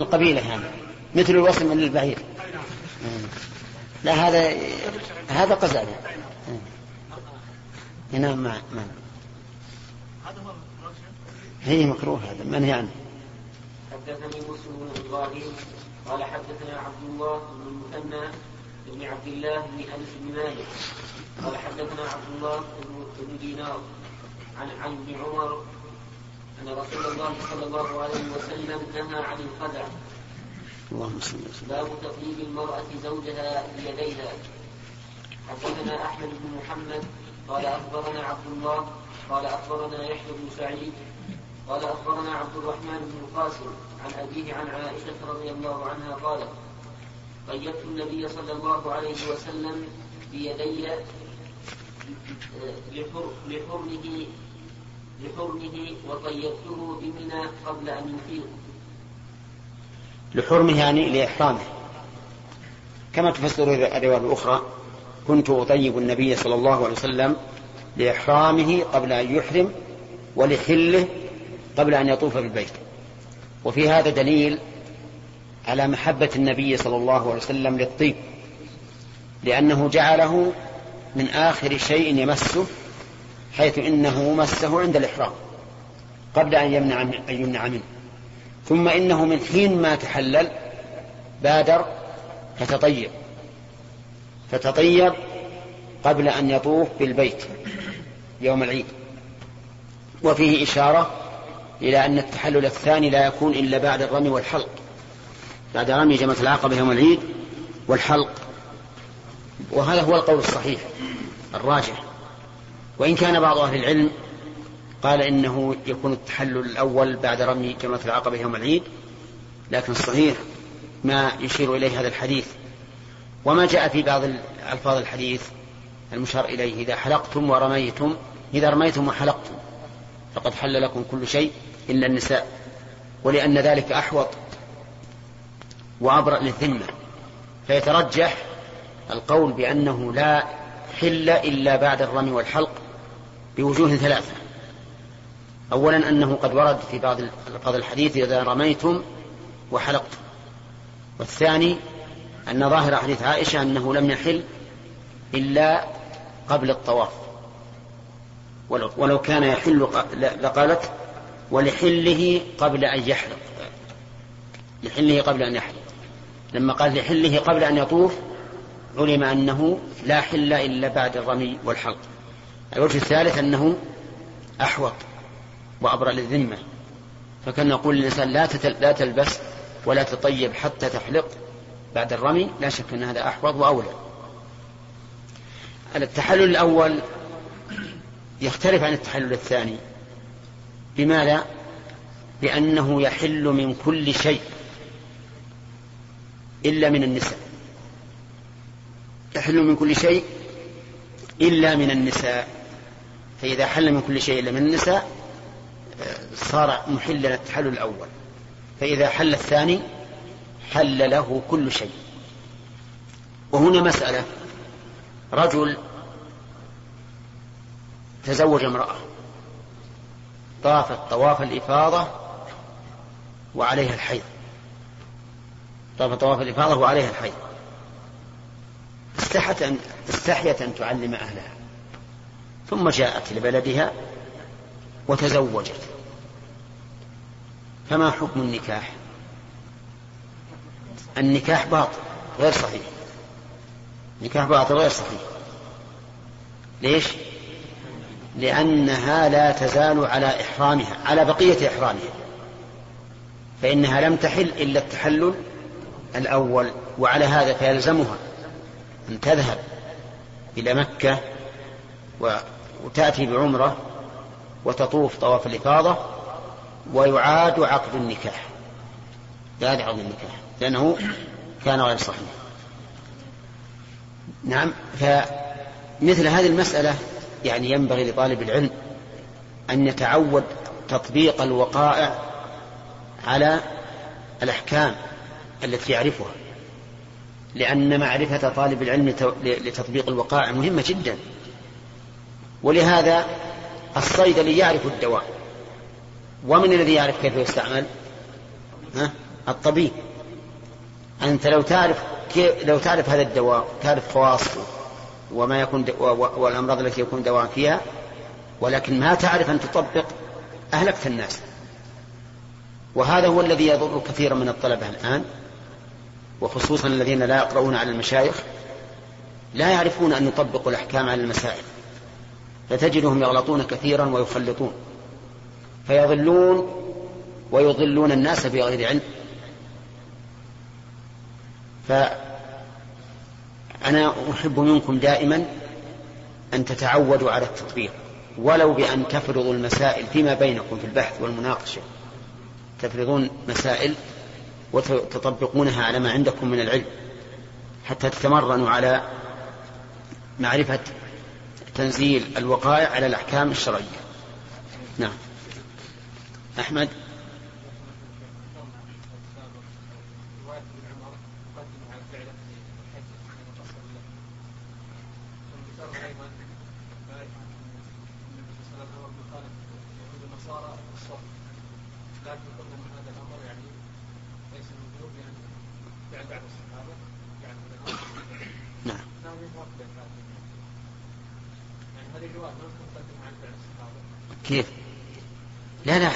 القبيلة يعني مثل الوصم للبعير. لا هذا هذا قزع هنا ما ما هي مكروه؟ هذا. منهي عنه حدثني مسلم بن إبراهيم قال حدثنا عبد الله بن المثنى بن عبد الله بن أنس بن مالك. قال حدثنا عبد الله بن دينار عن عن ابن عمر أن رسول الله صلى الله عليه وسلم نهى عن الخدع. اللهم صل وسلم. باب تطيب المرأة زوجها بيديها. حدثنا أحمد بن محمد قال أخبرنا عبد الله قال أخبرنا يحيى بن سعيد قال أخبرنا عبد الرحمن بن القاسم عن أبيه عن عائشة رضي الله عنها قالت قيدت النبي صلى الله عليه وسلم بيدي لحرمه لحرمه وقيدته بمنى قبل أن يفيض لحرمه يعني لإحرامه. كما تفسر الرواية الأخرى كنت أطيب النبي صلى الله عليه وسلم لإحرامه قبل أن يحرم ولحله قبل أن يطوف بالبيت. وفي هذا دليل على محبة النبي صلى الله عليه وسلم للطيب لأنه جعله من آخر شيء يمسه حيث إنه مسه عند الإحرام قبل أن يمنع أن يمنع منه. ثم إنه من حين ما تحلل بادر فتطيب. فتطيب قبل أن يطوف بالبيت يوم العيد. وفيه إشارة إلى أن التحلل الثاني لا يكون إلا بعد الرمي والحلق. بعد رمي جمرة العقبة يوم العيد والحلق. وهذا هو القول الصحيح الراجح. وإن كان بعض أهل العلم قال إنه يكون التحلل الأول بعد رمي جمرة العقبة يوم العيد لكن الصحيح ما يشير إليه هذا الحديث. وما جاء في بعض ألفاظ الحديث المشار إليه إذا حلقتم ورميتم إذا رميتم وحلقتم فقد حل لكم كل شيء إلا النساء ولأن ذلك أحوط وأبرأ للذمة. فيترجح القول بأنه لا حل إلا بعد الرمي والحلق بوجوه ثلاثة. أولا أنه قد ورد في بعض ألفاظ الحديث إذا رميتم وحلقتم. والثاني أن ظاهر حديث عائشة أنه لم يحل إلا قبل الطواف. ولو كان يحل لقالت ولحله قبل أن يحلق. لحله قبل أن يحلق. لما قال لحله قبل أن يطوف علم أنه لا حل إلا بعد الرمي والحلق. الوجه الثالث أنه أحوط وأبرأ للذمة. فكأن نقول للإنسان لا لا تلبس ولا تطيب حتى تحلق بعد الرمي لا شك أن هذا أحوط وأولى. التحلل الأول يختلف عن التحلل الثاني. بماذا؟ لأنه يحل من كل شيء إلا من النساء. يحل من كل شيء إلا من النساء. فإذا حل من كل شيء إلا من النساء صار محلا التحلل الأول. فإذا حل الثاني حل له كل شيء. وهنا مسألة. رجل تزوج امرأة طافت طواف الإفاضة وعليها الحيض. طافت طواف الإفاضة وعليها الحيض. استحت أن استحيت أن تعلم أهلها. ثم جاءت لبلدها وتزوجت. فما حكم النكاح؟ النكاح باطل غير صحيح. نكاح باطل غير صحيح. ليش؟ لأنها لا تزال على إحرامها على بقية إحرامها. فإنها لم تحل إلا التحلل الأول وعلى هذا فيلزمها أن تذهب إلى مكة وتأتي بعمرة وتطوف طواف الإفاضة ويعاد عقد النكاح يعاد عقد النكاح لأنه كان غير صحيح. نعم فمثل هذه المسألة يعني ينبغي لطالب العلم أن يتعود تطبيق الوقائع على الأحكام التي يعرفها لأن معرفة طالب العلم لتطبيق الوقائع مهمة جدا. ولهذا الصيدلي يعرف الدواء. ومن الذي يعرف كيف يستعمل؟ ها؟ الطبيب. أنت لو تعرف لو تعرف هذا الدواء تعرف خواصه وما يكون والأمراض التي يكون دواء فيها ولكن ما تعرف أن تطبق أهلكت الناس. وهذا هو الذي يضر كثيرا من الطلبة الآن وخصوصا الذين لا يقرؤون على المشايخ لا يعرفون أن يطبقوا الأحكام على المسائل. فتجدهم يغلطون كثيرا ويخلطون فيضلون ويضلون الناس بغير علم. فأنا أحب منكم دائما أن تتعودوا على التطبيق ولو بأن تفرضوا المسائل فيما بينكم في البحث والمناقشة. تفرضون مسائل وتطبقونها على ما عندكم من العلم حتى تتمرنوا على معرفة تنزيل الوقائع على الأحكام الشرعية. نعم. أحمد؟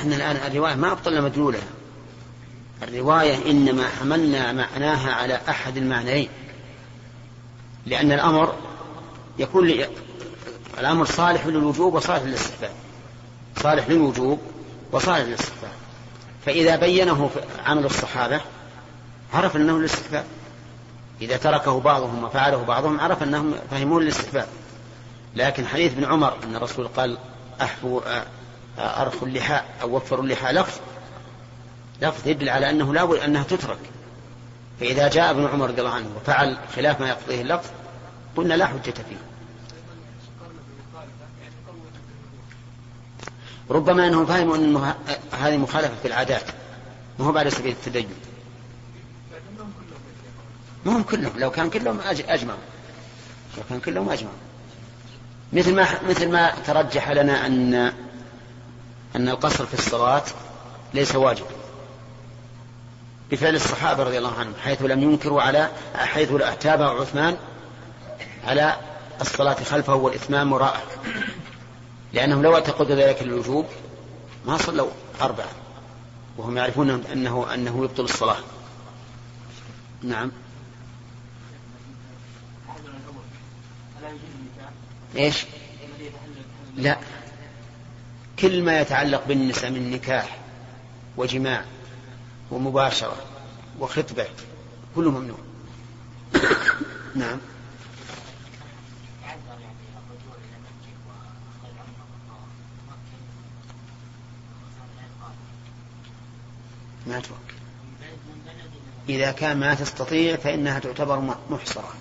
إحنا الآن الرواية ما أبطلنا مدلولها. الرواية إنما حملنا معناها على أحد المعنيين. لأن الأمر يكون لي... الأمر صالح للوجوب وصالح للاستحباب. صالح للوجوب وصالح للاستحباب. فإذا بينه عمل الصحابة عرف أنه للاستحباب. إذا تركه بعضهم وفعله بعضهم عرف أنهم فهمون للاستحباب. لكن حديث ابن عمر أن الرسول قال أحفو أرخوا اللحاء أو وفروا اللحاء لفظ. لفظ يدل على أنه لا أنها تترك. فإذا جاء ابن عمر رضي الله عنه وفعل خلاف ما يقضيه اللفظ قلنا لا حجة فيه. ربما أنه فاهم أن هذه مخالفة في العادات. ما هو بعد سبيل التدين. ما هم كلهم. لو كان كلهم أجمعوا. لو كان كلهم أجمعوا. مثل ما مثل ما ترجح لنا أن أن القصر في الصلاة ليس واجب بفعل الصحابة رضي الله عنهم حيث لم ينكروا على حيث تابع عثمان على الصلاة خلفه والإتمام وراءه. لأنهم لو اعتقدوا ذلك الوجوب ما صلوا أربعة وهم يعرفون أنه أنه يبطل الصلاة. نعم. إيش؟ لا. كل ما يتعلق بالنساء من نكاح وجماع ومباشرة وخطبة كله ممنوع. نعم. ما توكل. إذا كان ما تستطيع فإنها تعتبر محصرة.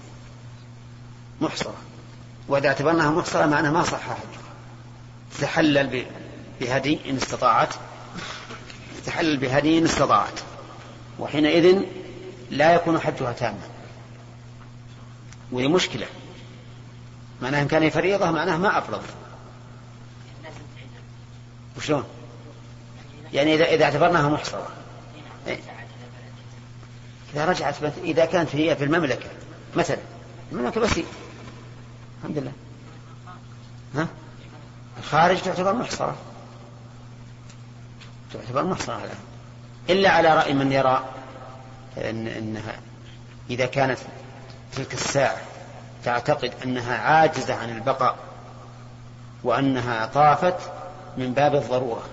محصرة. وإذا اعتبرناها محصرة معناها ما صح حجها تتحلل بهدي إن استطاعت تتحلل بهدي إن استطاعت. وحينئذ لا يكون حجها تاما. وهي مشكلة. معناها إن كان فريضة معناها ما أفرض. وشلون؟ يعني إذا إذا اعتبرناها محصرة. إيه؟ إذا رجعت إذا كانت هي في المملكة مثلا. المملكة بس الحمد لله. ها؟ الخارج تعتبر محصرة. تعتبر محصرة الآن إلا على رأي من يرى إن إنها إذا كانت تلك الساعة تعتقد أنها عاجزة عن البقاء وأنها طافت من باب الضرورة.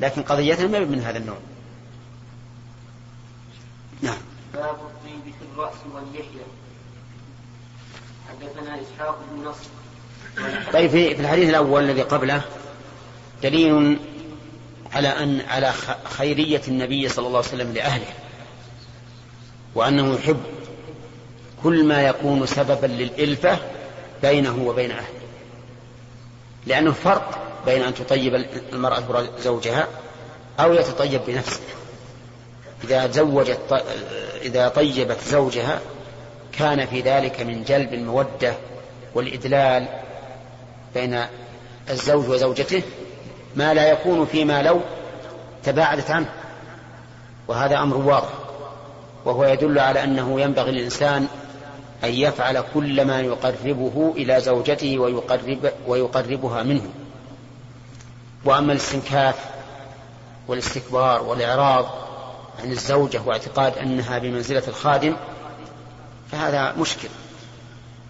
لكن قضيتها ما من هذا النوع؟ نعم. باب الطيب في الرأس واللحية. حدثنا إسحاق بن نصر. طيب في الحديث الأول الذي قبله دليل على أن على خيرية النبي صلى الله عليه وسلم لأهله وأنه يحب كل ما يكون سببا للإلفة بينه وبين أهله لأنه فرق بين أن تطيب المرأة زوجها أو يتطيب بنفسه. إذا زوجت إذا طيبت زوجها كان في ذلك من جلب المودة والإدلال بين الزوج وزوجته ما لا يكون فيما لو تباعدت عنه. وهذا أمر واضح. وهو يدل على أنه ينبغي للإنسان أن يفعل كل ما يقربه إلى زوجته ويقرب ويقربها منه. وأما الاستنكاف والاستكبار والإعراض عن الزوجة واعتقاد أنها بمنزلة الخادم فهذا مشكل.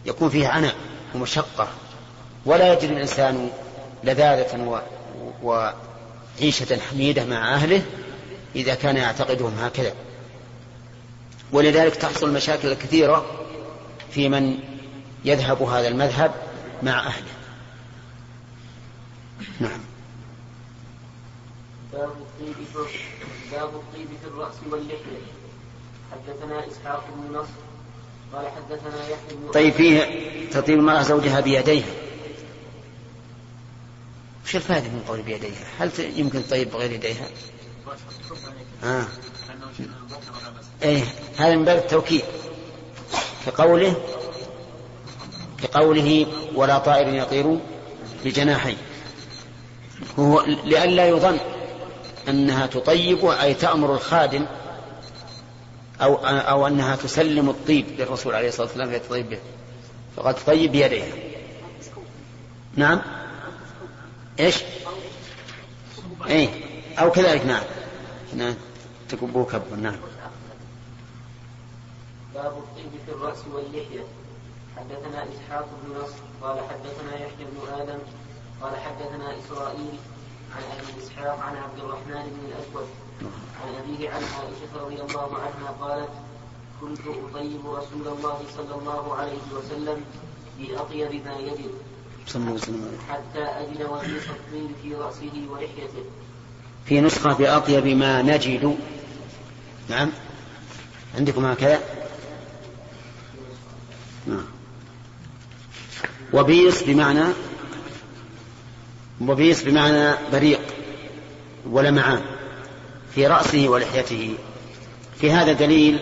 يكون فيه عناء ومشقة. ولا يجد الإنسان لذاذة وعيشة حميدة مع أهله إذا كان يعتقدهم هكذا. ولذلك تحصل المشاكل الكثيرة في من يذهب هذا المذهب مع أهله. نعم. باب الطيب في باب الطيب في الرأس واللحية. حدثنا إسحاق بن نصر. قال حدثنا يحيى بن طيب فيه تطيب المرأة زوجها بيديها. وش الفائدة من قول بيديها؟ هل يمكن تطيب بغير يديها؟ آه. إيه هذا من باب التوكيد كقوله كقوله ولا طائر يطير بجناحين هو لئلا يظن أنها تطيب أي تأمر الخادم أو أو أنها تسلم الطيب للرسول عليه الصلاة والسلام فيتطيب به فقد تطيب بيديها نعم إيش؟ إيه. أو كذلك نعم. نعم. تكبوه كبا نعم. باب الطيب في الرأس واللحية. حدثنا إسحاق بن نصر قال حدثنا يحيى بن آدم قال حدثنا إسرائيل عن أبي إسحاق عن عبد الرحمن بن الأسود عن أبيه عن عائشة رضي الله عنها قالت كنت أطيب رسول الله صلى الله عليه وسلم بأطيب ما يجد حتى أجد وميص الطين في رأسه ولحيته. في نسخة بأطيب ما نجد. نعم. عندكم هكذا؟ نعم. وبيص بمعنى وبيص بمعنى بريق ولمعان في رأسه ولحيته. في هذا دليل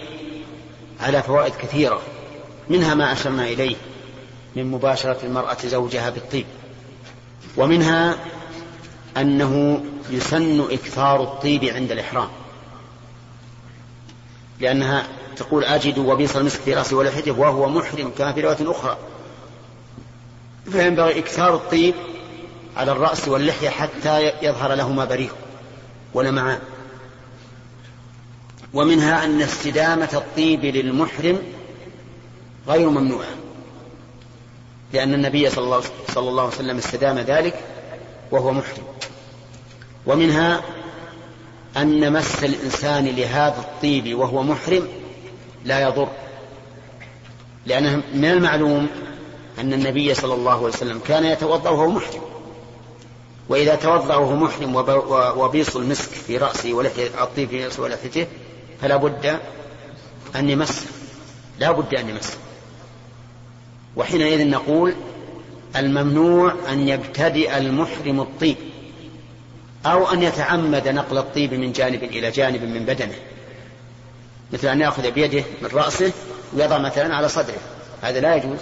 على فوائد كثيرة. منها ما أشرنا إليه. من مباشرة المرأة زوجها بالطيب. ومنها أنه يسن إكثار الطيب عند الإحرام. لأنها تقول أجد وبيص المسك في رأسي ولحيته وهو محرم كما في رواية أخرى. فينبغي إكثار الطيب على الرأس واللحية حتى يظهر لهما بريق ولمعان ومنها أن استدامة الطيب للمحرم غير ممنوعة. لأن النبي صلى الله, صلى الله عليه وسلم استدام ذلك وهو محرم. ومنها أن مس الإنسان لهذا الطيب وهو محرم لا يضر. لأنه من المعلوم أن النبي صلى الله عليه وسلم كان يتوضأ وهو محرم. وإذا توضأ وهو محرم وبيص المسك في رأسه ولحية الطيب في رأسه ولحيته فلا بد أن يمس. لا بد أن يمس. وحينئذ نقول الممنوع أن يبتدئ المحرم الطيب أو أن يتعمد نقل الطيب من جانب إلى جانب من بدنه. مثل أن يأخذ بيده من رأسه ويضع مثلا على صدره. هذا لا يجوز.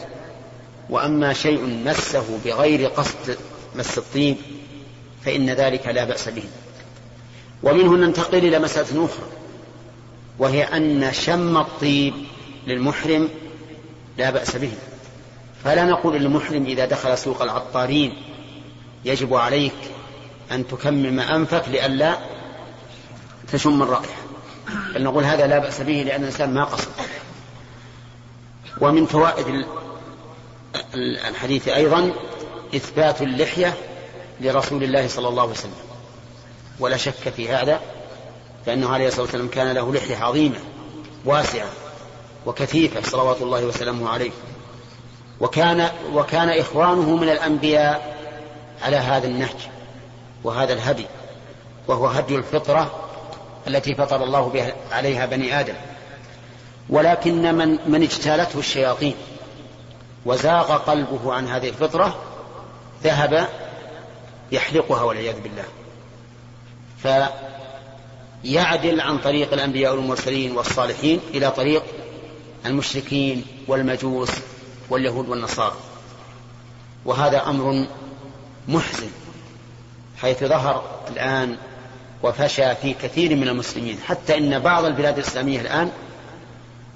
وأما شيء مسه بغير قصد مس الطيب فإن ذلك لا بأس به. ومنه ننتقل إلى مسألة أخرى وهي أن شم الطيب للمحرم لا بأس به. فلا نقول للمحرم إذا دخل سوق العطارين يجب عليك أن تكمم أنفك لئلا تشم الرائحة. بل نقول هذا لا بأس به لأن الإنسان ما قصد. ومن فوائد الحديث أيضا إثبات اللحية لرسول الله صلى الله عليه وسلم. ولا شك في هذا فإنه عليه الصلاة والسلام كان له لحية عظيمة واسعة وكثيفة صلوات الله وسلامه عليه. وكان وكان إخوانه من الأنبياء على هذا النهج وهذا الهدي وهو هدي الفطرة التي فطر الله بها عليها بني آدم. ولكن من من اجتالته الشياطين وزاغ قلبه عن هذه الفطرة ذهب يحرقها والعياذ بالله. فيعدل عن طريق الأنبياء والمرسلين والصالحين إلى طريق المشركين والمجوس واليهود والنصارى. وهذا أمر محزن حيث ظهر الآن وفشى في كثير من المسلمين حتى إن بعض البلاد الإسلامية الآن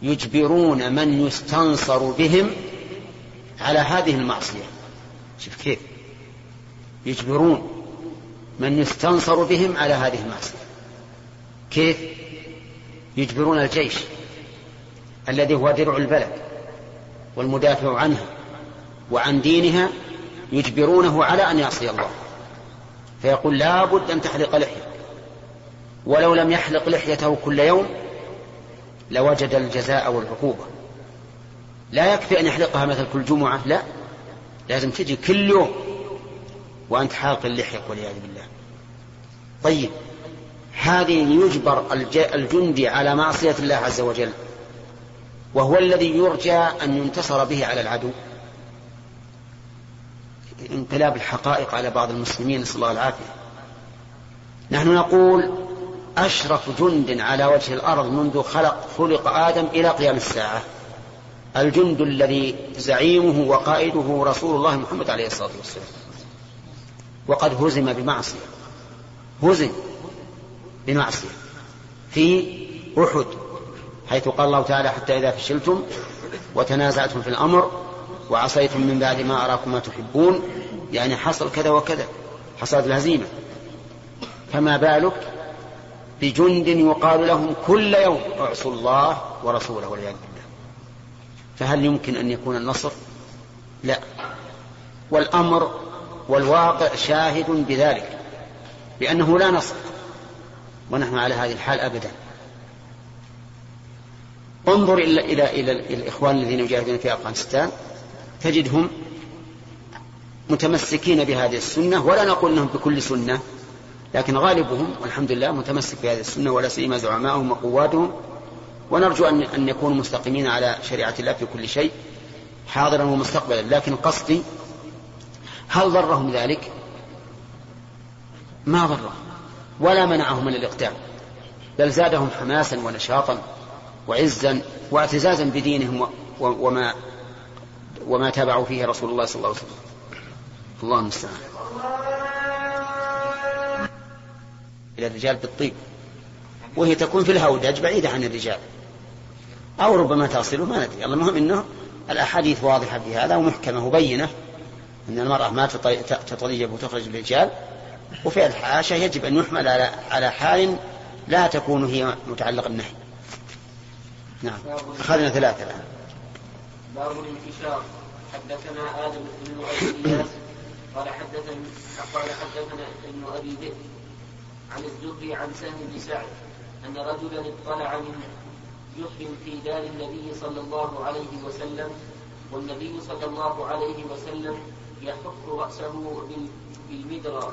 يجبرون من يستنصر بهم على هذه المعصية. شوف كيف. يجبرون من يستنصر بهم على هذه المعصية. كيف؟ يجبرون الجيش الذي هو درع البلد. والمدافع عنها وعن دينها يجبرونه على أن يعصي الله. فيقول لا بد أن تحلق لحية. ولو لم يحلق لحيته كل يوم لوجد الجزاء والعقوبة. لا يكفي أن يحلقها مثل كل جمعة لا. لازم تجي كل يوم وأنت حالق اللحية والعياذ بالله. طيب هذه يجبر الجندي على معصية الله عز وجل. وهو الذي يرجى أن ينتصر به على العدو. انقلاب الحقائق على بعض المسلمين نسأل الله العافية. نحن نقول أشرف جند على وجه الأرض منذ خلق خلق آدم إلى قيام الساعة. الجند الذي زعيمه وقائده رسول الله محمد عليه الصلاة والسلام. وقد هزم بمعصية. هزم بمعصية. في أحد حيث قال الله تعالى حتى إذا فشلتم وتنازعتم في الأمر وعصيتم من بعد ما أراكم ما تحبون يعني حصل كذا وكذا حصلت الهزيمة. فما بالك بجند يقال لهم كل يوم اعصوا الله ورسوله والعياذ بالله؟ فهل يمكن أن يكون النصر؟ لا. والأمر والواقع شاهد بذلك بأنه لا نصر ونحن على هذه الحال أبدا. انظر إلى إلى إلى الإخوان الذين يجاهدون في أفغانستان. تجدهم متمسكين بهذه السنة ولا نقول أنهم بكل سنة لكن غالبهم والحمد لله متمسك بهذه السنة ولا سيما زعماؤهم وقواتهم. ونرجو أن أن يكونوا مستقيمين على شريعة الله في كل شيء حاضرا ومستقبلا. لكن قصدي هل ضرهم ذلك؟ ما ضرهم ولا منعهم من الإقدام بل زادهم حماسا ونشاطا. وعزا واعتزازا بدينهم وما وما تابعوا فيه رسول الله صلى الله عليه وسلم. الله المستعان. إلى الرجال بالطيب. وهي تكون في الهودج بعيدة عن الرجال. أو ربما تصل ما ندري. المهم أنه الأحاديث واضحة في هذا ومحكمة وبينة. أن المرأة ما تطيب وتخرج الرجال وفي الحاشة يجب أن يحمل على حال لا تكون هي متعلق النهي نعم. أخذنا ثلاثة الآن. باب الانتشار حدثنا آدم بن أبي إياس قال حدثنا قال حدثنا ابن أبي ذئب عن الزهري عن سهل بن سعد أن رجلا اطلع من جحر في دار النبي صلى الله عليه وسلم والنبي صلى الله عليه وسلم يحك رأسه بالمدرى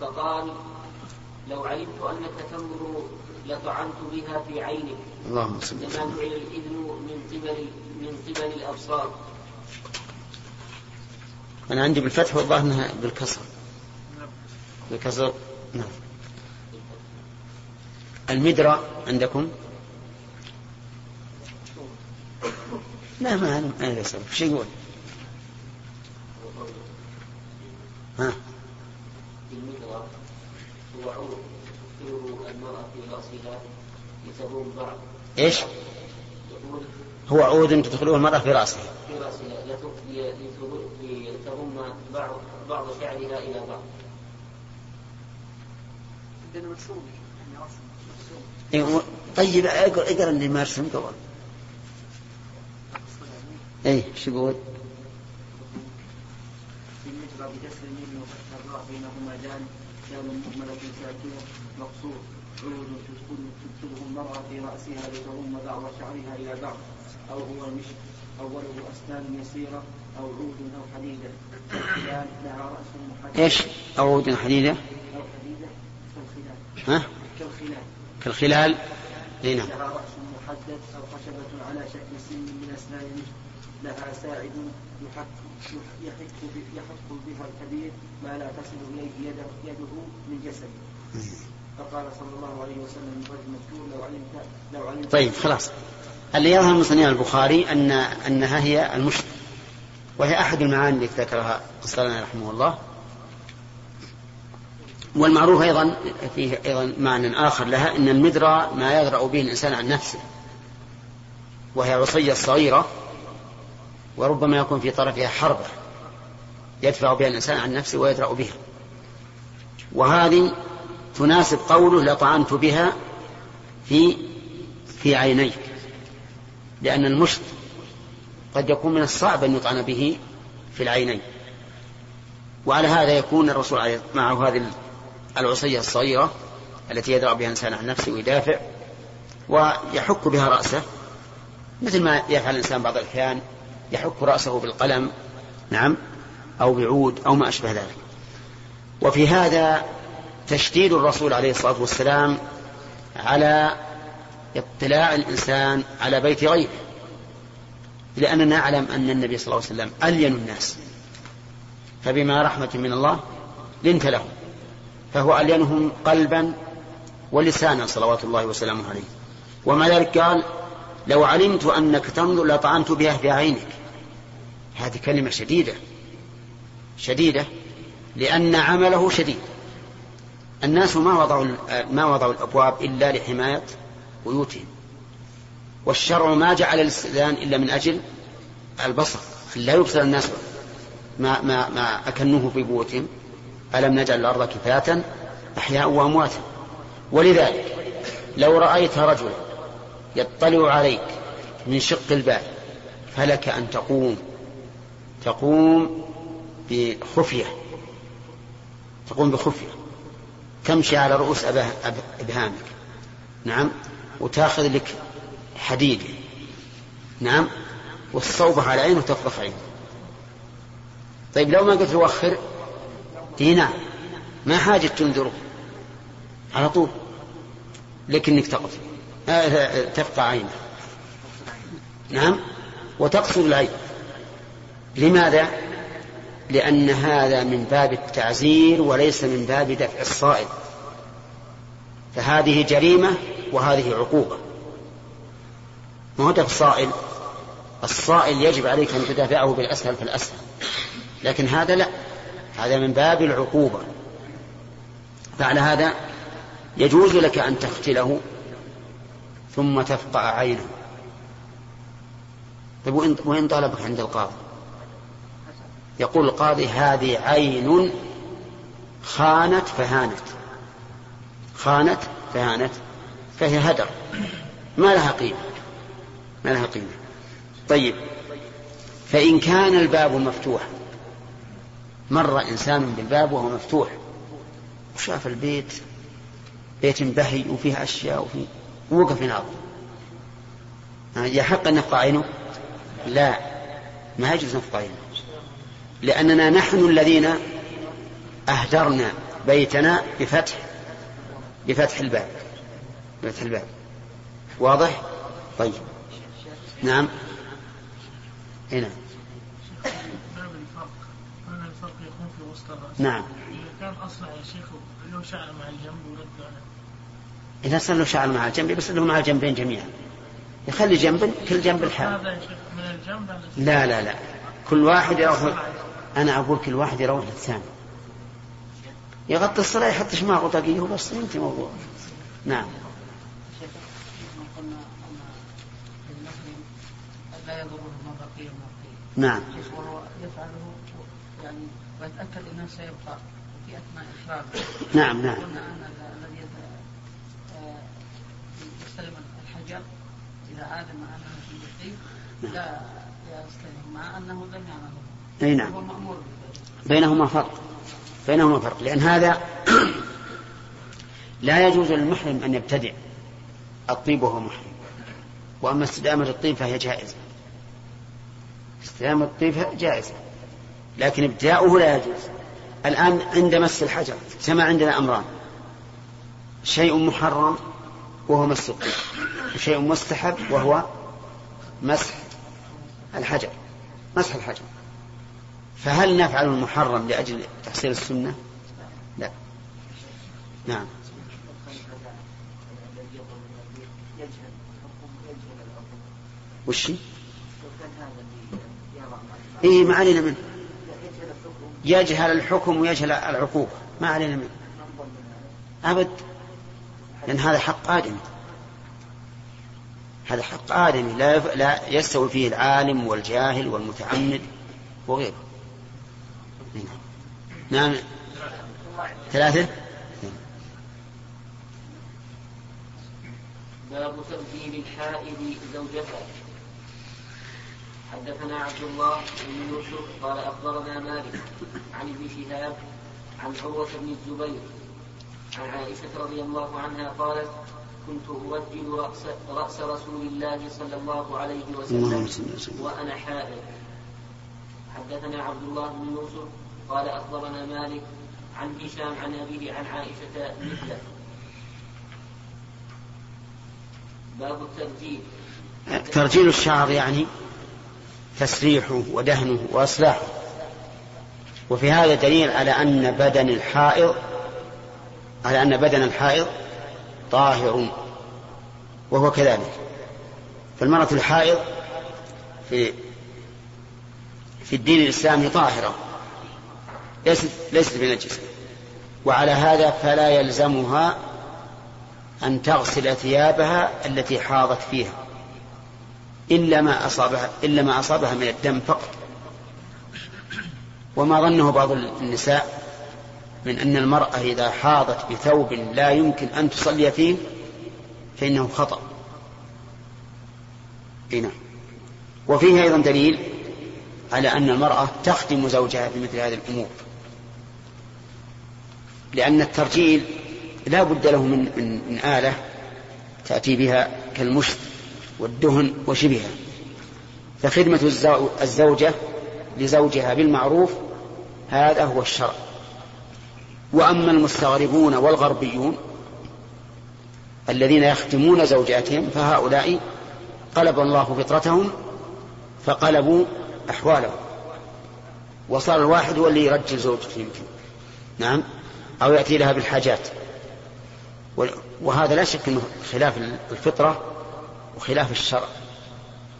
فقال لو علمت أنك تمر لطعنت بها في عينك. اللهم صل جعل الإذن من قبل من قبل الأبصار. أنا عندي بالفتح والله أنها بالكسر. بالكسر. نعم. المدرى عندكم؟ لا ما أنا ما ليس شو يقول. ها؟ المدرى هو عود المرأة في رأسها. إيش؟ هو عود تدخله المرأة في رأسها. في رأسها لتضم بعض بعض شعرها إلى بعض. إيه، طيب اقرا اللي مرسوم قبل. اي شو يقول؟ بالنسبة بكسر الميم وفتح الراء بينهما دال دال مهملة ساكنة مقصور. عود تدخله المرأة في رأسها لتضم بعض شعرها إلى بعض. أو هو المشط أوله أسنان يسيرة أو عود أو حديدة. لها رأس محدد. إيش؟ عود حديدة؟ أو حديدة كالخلال. ها؟ كالخلال. كالخلال؟ اي نعم. لها رأس محدد أو خشبة على شكل سن من أسنان. المشط لها ساعد يحك يحك يحك بها الكبير ما لا تصل إليه يده, يده من جسده. فقال صلى الله عليه وسلم لو علمت لو علمت طيب خلاص. اللي يظهر من صنيع البخاري أن أنها هي المشط وهي أحد المعاني التي ذكرها قصرنا رحمه الله. والمعروف أيضا فيه أيضا معنى آخر لها أن المدرى ما يدرأ به الإنسان عن نفسه. وهي عصية صغيرة وربما يكون في طرفها حربة يدفع بها الإنسان عن نفسه ويدرأ بها. وهذه تناسب قوله لطعنت بها في في عينيك لأن المشط قد يكون من الصعب أن يطعن به في العينين. وعلى هذا يكون الرسول معه هذه العصية الصغيرة التي يدرأ بها الإنسان عن نفسه ويدافع ويحك بها رأسه مثل ما يفعل الإنسان بعض الأحيان يحك رأسه بالقلم نعم أو بعود أو ما أشبه ذلك. وفي هذا تشديد الرسول عليه الصلاة والسلام على اطلاع الإنسان على بيت غيره. لأننا نعلم أن النبي صلى الله عليه وسلم ألين الناس. فبما رحمة من الله لنت له. فهو ألينهم قلبا ولسانا صلوات الله وسلامه عليه. ومع ذلك قال لو علمت أنك تنظر لطعنت بها في عينك. هذه كلمة شديدة. شديدة لأن عمله شديد. الناس ما وضعوا ما وضعوا الأبواب إلا لحماية بيوتهم. والشرع ما جعل الاستئذان إلا من أجل البصر. لا يبصر الناس ما, ما, ما أكنوه في بيوتهم. ألم نجعل الأرض كفاة؟ أحياء وأمواتا ولذلك لو رأيت رجلا يطلع عليك من شق الباب فلك أن تقوم. تقوم بخفية. تقوم بخفية. تمشي على رؤوس أبهامك. نعم. وتاخذ لك حديد. نعم. والصوبة على عينه وتفضح عينه. طيب لو ما قلت له وخر نعم ما حاجة تنذره؟ على طول. لكنك تقف. آه تفقع عينه. نعم. وتقصر العين. لماذا؟ لأن هذا من باب التعزير وليس من باب دفع الصائل فهذه جريمة وهذه عقوبة. ما هو دفع الصائل الصائل يجب عليك أن تدافعه بالأسهل فالأسهل. لكن هذا لا. هذا من باب العقوبة. فعلى هذا يجوز لك أن تقتله ثم تفقع عينه. طيب وإن طلبك عند القاضي؟ يقول القاضي هذه عين خانت فهانت. خانت فهانت فهي هدر. ما لها قيمة ما لها قيمة. طيب فإن كان الباب مفتوح مر إنسان بالباب وهو مفتوح وشاف البيت بيت بهي وفيه أشياء وفيه ووقف يناظر يحق أن نفقع عينه؟ لا ما يجوز نفقع عينه. لأننا نحن الذين أهدرنا بيتنا بفتح بفتح الباب. بفتح الباب. واضح؟ طيب. نعم. هنا نعم. كان اصلع يا شيخ له شعر مع الجنب ورد إذا صار له شعر مع الجنب بس له مع الجنبين جميعا. يخلي جنب كل جنب الحال لا لا لا. كل واحد يروح أنا أقول كل واحد يروح للثاني. يغطي الصلاة يحط شماغ وطاقيه بس ينتهي موضوع نعم. نعم. وهو يفعله يعني ويتأكد أنه سيبقى في أثناء إخراجه نعم نعم. قلنا أن الذي آه، يستلم الحجر إذا علم أنه في اليقين نعم. لا يستلم مع أنه لم يعمله أي نعم. بينهما فرق. بينهما فرق. لأن هذا لا يجوز للمحرم أن يبتدع. الطيب وهو محرم. وأما استدامة الطيب فهي جائزة. استدامة الطيب جائزة. لكن ابتداؤه لا يجوز. الآن عند مس الحجر كما عندنا أمران. شيء محرم وهو مس الطيب. وشيء مستحب وهو مسح الحجر. مسح الحجر. فهل نفعل المحرم لأجل تحصيل السنة؟ لا. نعم. وش؟ إيه ما علينا منه. يجهل الحكم ويجهل العقوبة ما علينا منه. أبد. لأن هذا حق آدمي. هذا حق آدمي. لا. لا يستوي فيه العالم والجاهل والمتعمد وغيره. نعم. ثلاثة. باب تبديل الحائض زوجها حدثنا عبد الله بن يوسف قال أخبرنا مالك عن ابن شهاب عن عروة بن الزبير عن عائشة رضي الله عنها قالت كنت أوجل رأس, رأس رسول الله صلى الله عليه وسلم. وأنا حائض. حدثنا عبد الله بن يوسف قال أخبرنا مالك عن هشام عن أبيه عن عائشة مثله. باب الترجيل. ترجيل الشعر يعني تسريحه ودهنه وإصلاحه. وفي هذا دليل على أن بدن الحائض على أن بدن الحائض طاهر وهو كذلك. فالمرأة الحائض في في الدين الإسلامي طاهرة. ليست ليست بنجسة وعلى هذا فلا يلزمها أن تغسل ثيابها التي حاضت فيها. إلا ما أصابها إلا ما أصابها من الدم فقط. وما ظنه بعض النساء من أن المرأة إذا حاضت بثوب لا يمكن أن تصلي فيه فإنه خطأ. هنا وفيه أيضا دليل على أن المرأة تخدم زوجها في مثل هذه الأمور. لأن الترجيل لا بد له من, من, من آلة تأتي بها كالمشط والدهن وشبهها. فخدمة الزوجة لزوجها بالمعروف هذا هو الشرع. وأما المستغربون والغربيون الذين يختمون زوجاتهم فهؤلاء قلب الله فطرتهم فقلبوا أحوالهم. وصار الواحد هو اللي يرجل زوجته يمكن. نعم؟ أو يأتي لها بالحاجات. وهذا لا شك أنه خلاف الفطرة وخلاف الشرع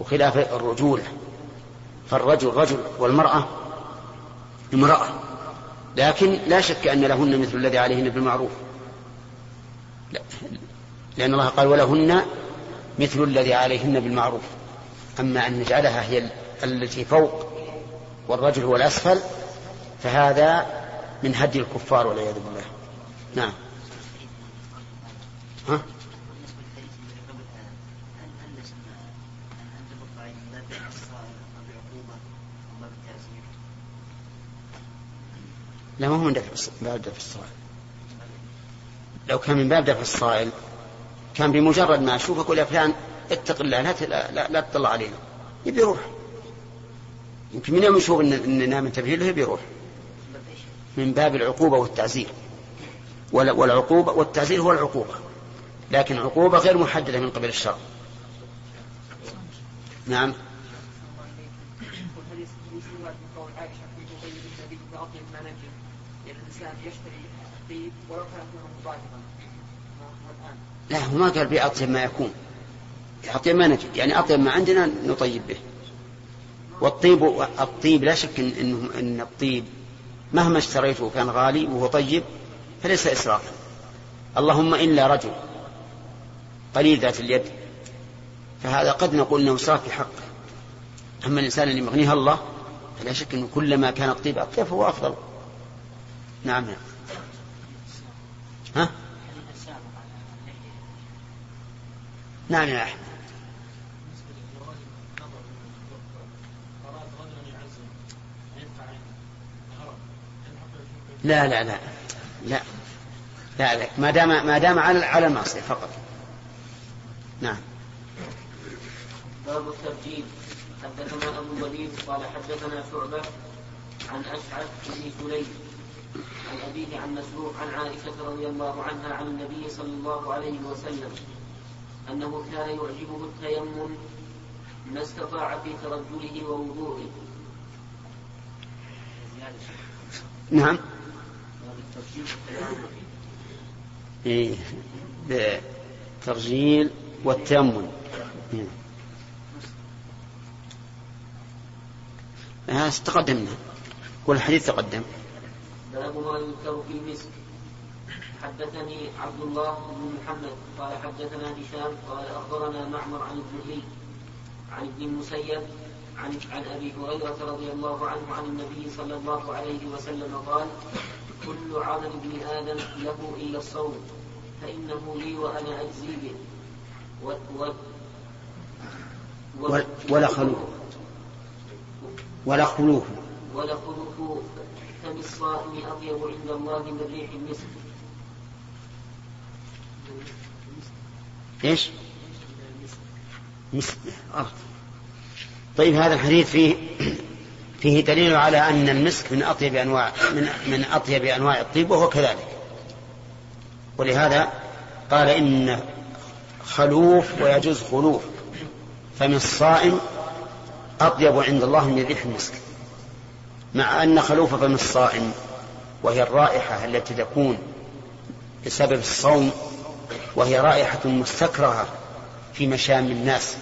وخلاف الرجولة. فالرجل رجل والمرأة امرأة. لكن لا شك أن لهن مثل الذي عليهن بالمعروف. لا. لأن الله قال ولهن مثل الذي عليهن بالمعروف. أما أن نجعلها هي التي فوق والرجل هو الأسفل فهذا من هدي الكفار والعياذ بالله. نعم. ها؟ لا ما هو من باب دفع الصائل. لو كان من باب دفع الصائل كان بمجرد ما أشوفك أقول يا فلان اتق الله لا, لا, لا تطلع علينا. يبي يروح. يمكن من يوم يشوف اننا منتبه له يبي يروح. من باب العقوبة والتعزير. والعقوبة والتعزير هو العقوبة. لكن عقوبة غير محددة من قبل الشرع. نعم. لا هو ما قال بأطيب ما يكون. أطيب ما نجد. يعني أطيب ما عندنا نطيب به. والطيب الطيب لا شك إن, إن, الطيب مهما اشتريته كان غالي وهو طيب فليس إسرافا اللهم إلا رجل قليل ذات اليد. فهذا قد نقول إنه اسراف في حقه أما الإنسان اللي مغنيها الله فلا شك إنه كلما كان الطيب اطيب فهو افضل نعم نعم. ها؟ نعم يا أحمد. لا لا لا لا لا, لا. ما دام ما دام على على المعصية فقط. نعم. باب الترجيل حدثنا أبو الوليد قال حدثنا شعبة عن أشعث بن سليم عن أبيه عن مسروق عن عائشة رضي الله عنها عن النبي صلى الله عليه وسلم أنه كان يعجبه التيمم ما استطاع في ترجله ووضوئه. نعم. إيه بالترجيل والتيمم هذا تقدمنا والحديث تقدم. باب ما يذكر في المسك. حدثني عبد الله بن محمد. قال حدثنا هشام. قال أخبرنا معمر عن الزهري عن ابن المسيب عن عن أبي هريرة رضي الله عنه عن النبي صلى الله عليه وسلم قال كل عمل ابن آدم له إلا الصوم فإنه لي وأنا أجزي به. و و و ولا خلوف ولا خلوف ولا خلوف فم الصائم أطيب عند الله من ريح المسك. إيش؟ مسك. أرض طيب هذا الحديث فيه فيه دليل على أن المسك من أطيب أنواع من من أطيب أنواع الطيب وهو كذلك. ولهذا قال إن خلوف ويجوز خلوف فمن الصائم أطيب عند الله من ريح المسك. مع أن خلوف فم الصائم وهي الرائحة التي تكون بسبب الصوم وهي رائحة مستكرهة في مشام الناس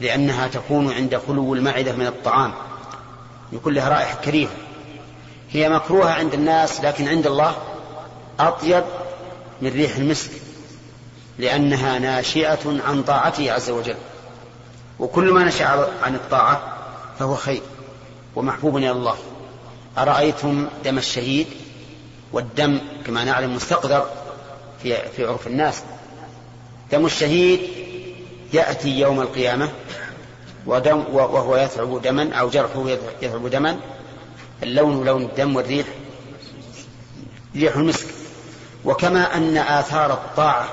لأنها تكون عند خلو المعدة من الطعام. يكون لها رائحة كريهة. هي مكروهة عند الناس لكن عند الله أطيب من ريح المسك لأنها ناشئة عن طاعته عز وجل. وكل ما نشأ عن الطاعة فهو خير ومحبوب إلى الله. أرأيتم دم الشهيد والدم كما نعلم مستقدر في في عرف الناس؟ دم الشهيد يأتي يوم القيامة ودم وهو يثعب دما أو جرحه يثعب دما. اللون لون الدم والريح. ريح المسك. وكما أن آثار الطاعة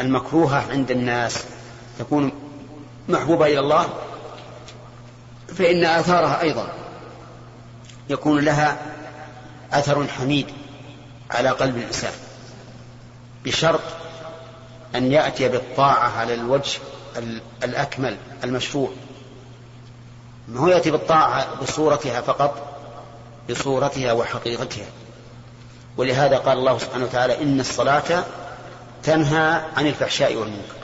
المكروهة عند الناس تكون محبوبة إلى الله فإن آثارها أيضا يكون لها أثر حميد على قلب الإنسان. بشرط أن يأتي بالطاعة على الوجه الأكمل المشروع ما هو يأتي بالطاعة بصورتها فقط؟ بصورتها وحقيقتها. ولهذا قال الله سبحانه وتعالى إن الصلاة تنهى عن الفحشاء والمنكر.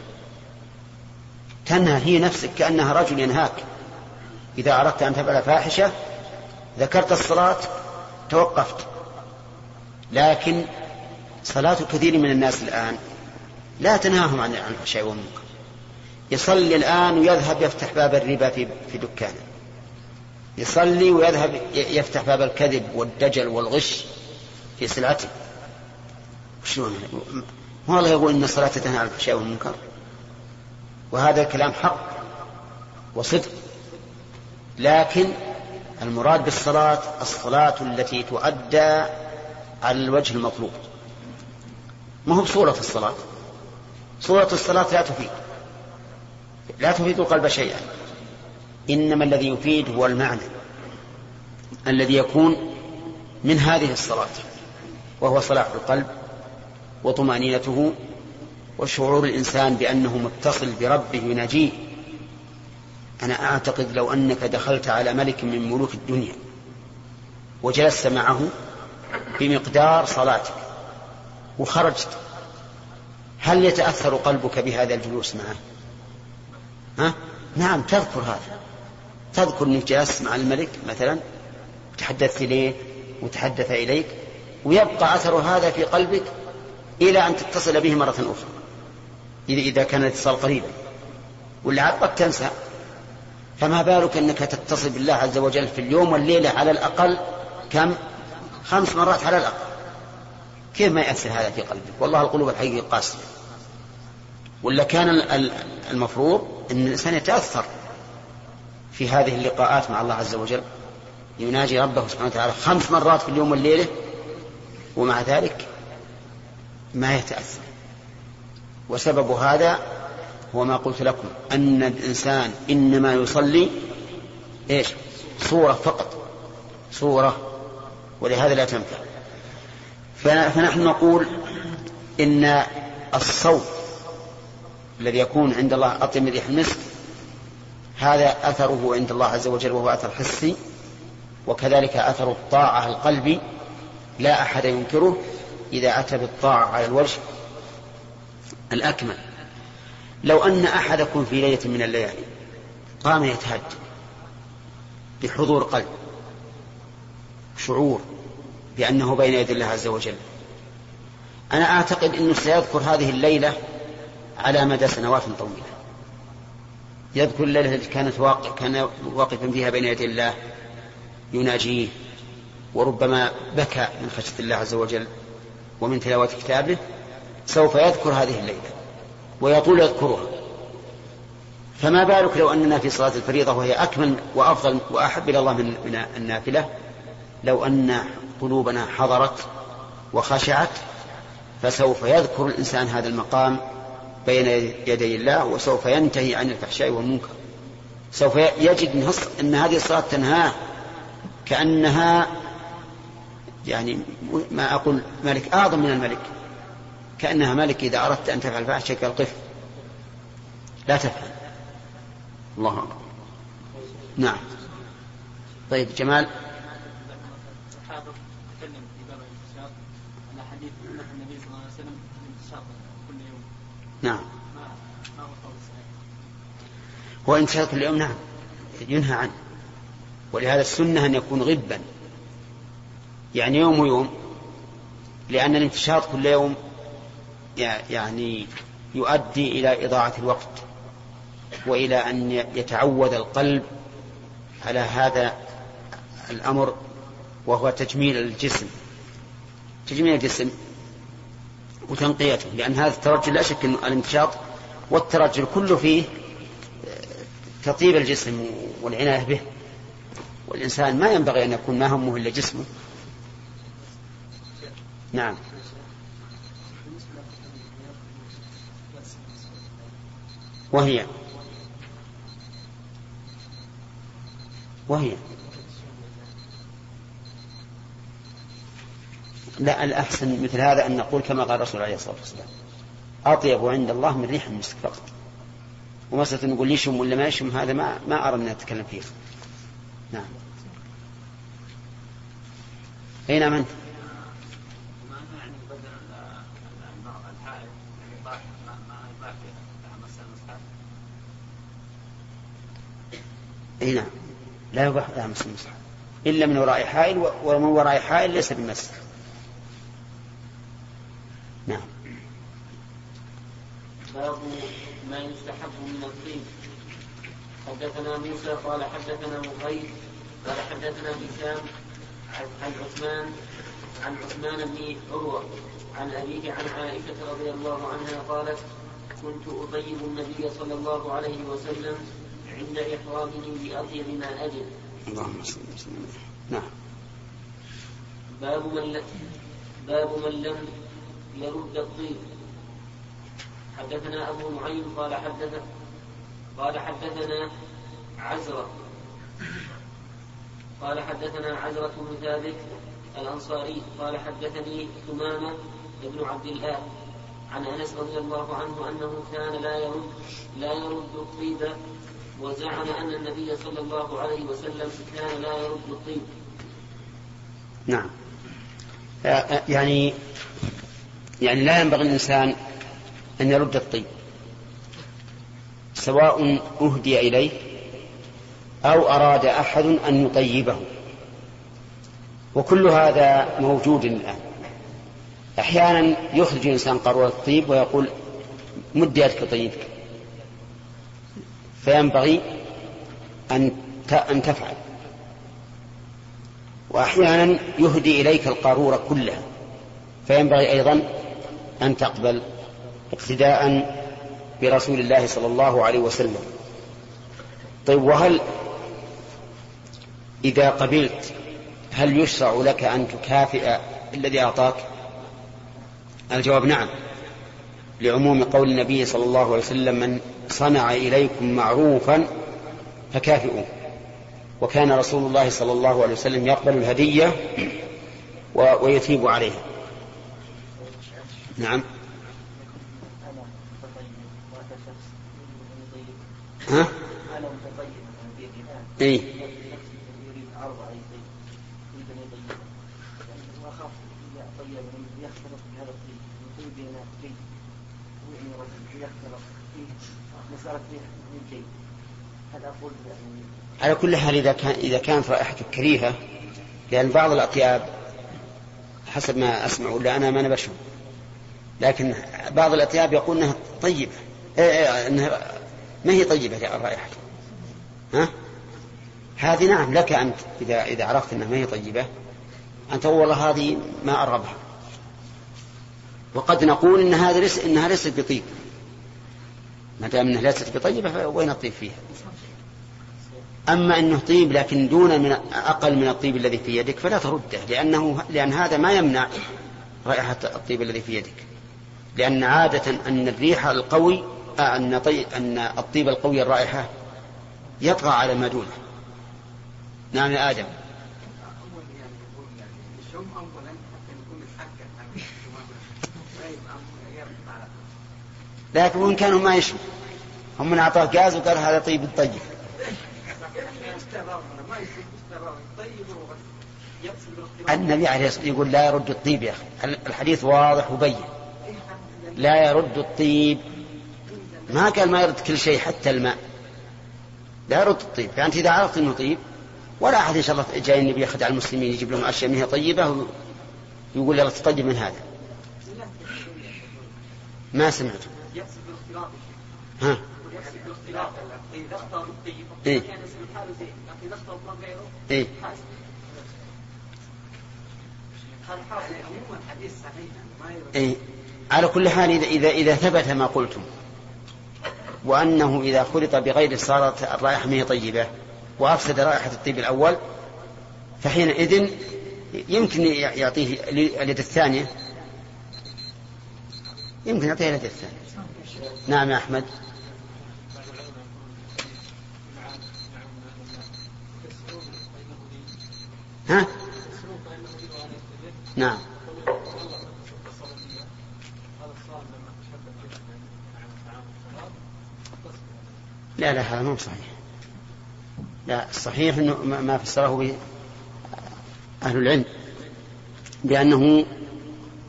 تنهى هي نفسك كأنها رجل ينهاك. إذا أردت أن تفعل فاحشة ذكرت الصلاة توقفت. لكن صلاة كثير من الناس الآن لا تنهاهم عن الفحشاء والمنكر. يصلي الآن ويذهب يفتح باب الربا في في دكانه. يصلي ويذهب يفتح باب الكذب والدجل والغش في سلعته شلون؟ هو الله يقول إن الصلاة تنهى عن الفحشاء والمنكر؟ وهذا الكلام حق وصدق. لكن المراد بالصلاة الصلاة التي تؤدى على الوجه المطلوب. ما هو بصورة الصلاة؟ صورة الصلاة لا تفيد. لا تفيد القلب شيئا. إنما الذي يفيد هو المعنى الذي يكون من هذه الصلاة وهو صلاح القلب وطمأنينته وشعور الإنسان بأنه متصل بربه يناجيه. أنا أعتقد لو أنك دخلت على ملك من ملوك الدنيا وجلست معه بمقدار صلاتك وخرجت هل يتأثر قلبك بهذا الجلوس معه؟ ها؟ نعم تذكر هذا. تذكر أنك جلست مع الملك مثلا وتحدثت إليه وتحدث إليك ويبقى أثر هذا في قلبك إلى أن تتصل به مرة أخرى إذا كان الاتصال قريبا. واللي قد تنسى. فما بالك أنك تتصل بالله عز وجل في اليوم والليلة على الأقل كم؟ خمس مرات على الأقل. كيف ما يأثر هذا في قلبك؟ والله القلوب الحقيقية قاسية. ولا كان المفروض أن الإنسان يتأثر في هذه اللقاءات مع الله عز وجل. يناجي ربه سبحانه وتعالى خمس مرات في اليوم والليلة ومع ذلك ما يتأثر. وسبب هذا هو ما قلت لكم أن الإنسان إنما يصلي إيش؟ صورة فقط. صورة ولهذا لا تنفع. فنحن نقول إن الصوت الذي يكون عند الله أطيب من ريح المسك هذا أثره عند الله عز وجل وهو أثر حسي وكذلك أثر الطاعة القلبي لا أحد ينكره إذا أتى بالطاعة على الوجه الأكمل. لو أن أحدكم في ليلة من الليالي قام يتهجد بحضور قلب شعور بأنه بين يدي الله عز وجل أنا أعتقد أنه سيذكر هذه الليلة على مدى سنوات طويلة. يذكر الليلة التي كانت واقع كان واقفا فيها بين يدي الله يناجيه وربما بكى من خشية الله عز وجل ومن تلاوة كتابه سوف يذكر هذه الليلة ويطول يذكرها. فما بالك لو أننا في صلاة الفريضة وهي أكمل وأفضل وأحب إلى الله من النافلة؟ لو أن قلوبنا حضرت وخشعت فسوف يذكر الإنسان هذا المقام بين يدي الله وسوف ينتهي عن الفحشاء والمنكر. سوف يجد أن هذه الصلاة تنهاه كأنها يعني ما أقول ملك أعظم من الملك كأنها ملك إذا أردت أن تفعل فاحشة كالقف لا تفعل. الله أكبر. نعم. طيب جمال. نعم. هو انتشار كل يوم نعم. ينهى عنه. ولهذا السنة أن يكون غبا. يعني يوم ويوم. لأن الانتشاط كل يوم يعني يؤدي إلى إضاعة الوقت. وإلى أن يتعود القلب على هذا الأمر وهو تجميل الجسم. تجميل الجسم. وتنقيته لأن هذا الترجل لا شك أنه الانتشاط والترجل كله فيه تطيب الجسم والعناية به. والإنسان ما ينبغي أن يكون ما همه إلا جسمه. نعم. وهي. وهي. لا الأحسن مثل هذا أن نقول كما قال الرسول عليه الصلاة والسلام أطيب عند الله من ريح المسك فقط. ومسألة نقول يشم ولا ما يشم هذا ما ما أرى أن نتكلم فيه. نعم. أين من؟ أي نعم. لا يباح لها مس المصحف إلا من وراء حائل ومن وراء حائل ليس بمس نعم. باب ما يستحب من الطين حدثنا موسى قال حدثنا مغيث قال حدثنا هشام عن عثمان عن عثمان بن عروة عن أبيه عن عائشة رضي الله عنها قالت كنت أطيب النبي صلى الله عليه وسلم عند إحرامه بأطيب ما أجد اللهم صل وسلم. نعم. باب من باب من لم يرد الطيب حدثنا أبو نعيم قال حدث قال حدثنا عزرة. قال حدثنا عزرة بن ثابت الأنصاري. قال حدثني ثمامة بن عبد الله عن أنس رضي الله عنه أنه كان لا يرد لا يرد الطيب وزعم أن النبي صلى الله عليه وسلم كان لا يرد الطيب. نعم. يعني يعني لا ينبغي الإنسان أن يرد الطيب سواء أهدي إليه أو أراد أحد أن يطيبه. وكل هذا موجود الآن. أحيانا يخرج الإنسان قارورة الطيب ويقول مد يدك طيبك فينبغي أن أن تفعل. وأحيانا يهدي إليك القارورة كلها. فينبغي أيضا أن تقبل اقتداء برسول الله صلى الله عليه وسلم. طيب وهل إذا قبلت هل يشرع لك أن تكافئ الذي أعطاك؟ الجواب نعم لعموم قول النبي صلى الله عليه وسلم من صنع إليكم معروفا فكافئوه. وكان رسول الله صلى الله عليه وسلم يقبل الهدية ويثيب عليها. نعم. ها؟ اي على كل حال إذا كان إذا كانت رائحته كريهة لأن بعض الأطياب حسب ما أسمع ولا أنا ما نبشهم لكن بعض الأطياب يقول أنها طيبة إيه، إيه، أنها ما هي طيبة الرائحة ها؟ هذه نعم لك أنت إذا إذا عرفت أنها ما هي طيبة أن تقول والله هذه ما أرغبها وقد نقول إن هذا ليس إنها ليست بطيب ما دام إنها ليست بطيبة فوين الطيب فيها؟ أما إنه طيب لكن دون من أقل من الطيب الذي في يدك فلا ترده لأنه لأن هذا ما يمنع رائحة الطيب الذي في يدك. لأن عادة أن الريح القوي آه، طيب أن الطيب القوي الرائحة يطغى على ما دونه. نعم يا آدم. لكن وإن كانوا ما يشموا هم من أعطاه غاز وقال هذا طيب طيب النبي عليه الصلاة والسلام يقول لا يرد الطيب يا أخي الحديث واضح وبين لا يرد الطيب. ما قال ما يرد كل شيء حتى الماء. لا يرد الطيب. فأنت إذا عرفت أنه طيب ولا أحد إن شاء الله جاي النبي يخدع المسلمين يجيب لهم أشياء منها طيبة ويقول يلا تطيب من هذا. ما سمعت. ها؟ إيه؟ إيه؟ إيه؟ على كل حال إذا إذا إذا ثبت ما قلتم. وأنه إذا خلط بغير صارت الرائحة منه طيبة وأفسد رائحة الطيب الأول فحينئذ يمكن يعطيه اليد الثانية. يمكن يعطيه اليد الثانية. نعم يا أحمد. ها؟ نعم. لا لا هذا مو صحيح. لا الصحيح إنه ما فسره به أهل العلم بأنه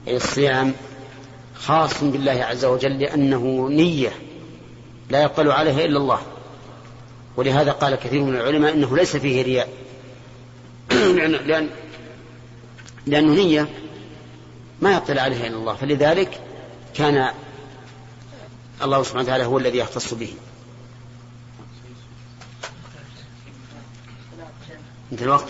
الصيام خاص بالله عز وجل لأنه نية لا يقبل عليها إلا الله. ولهذا قال كثير من العلماء إنه ليس فيه رياء. لأن لأنه نية ما يطلع عليها إلا الله. فلذلك كان الله سبحانه وتعالى هو الذي يختص به. انت الوقت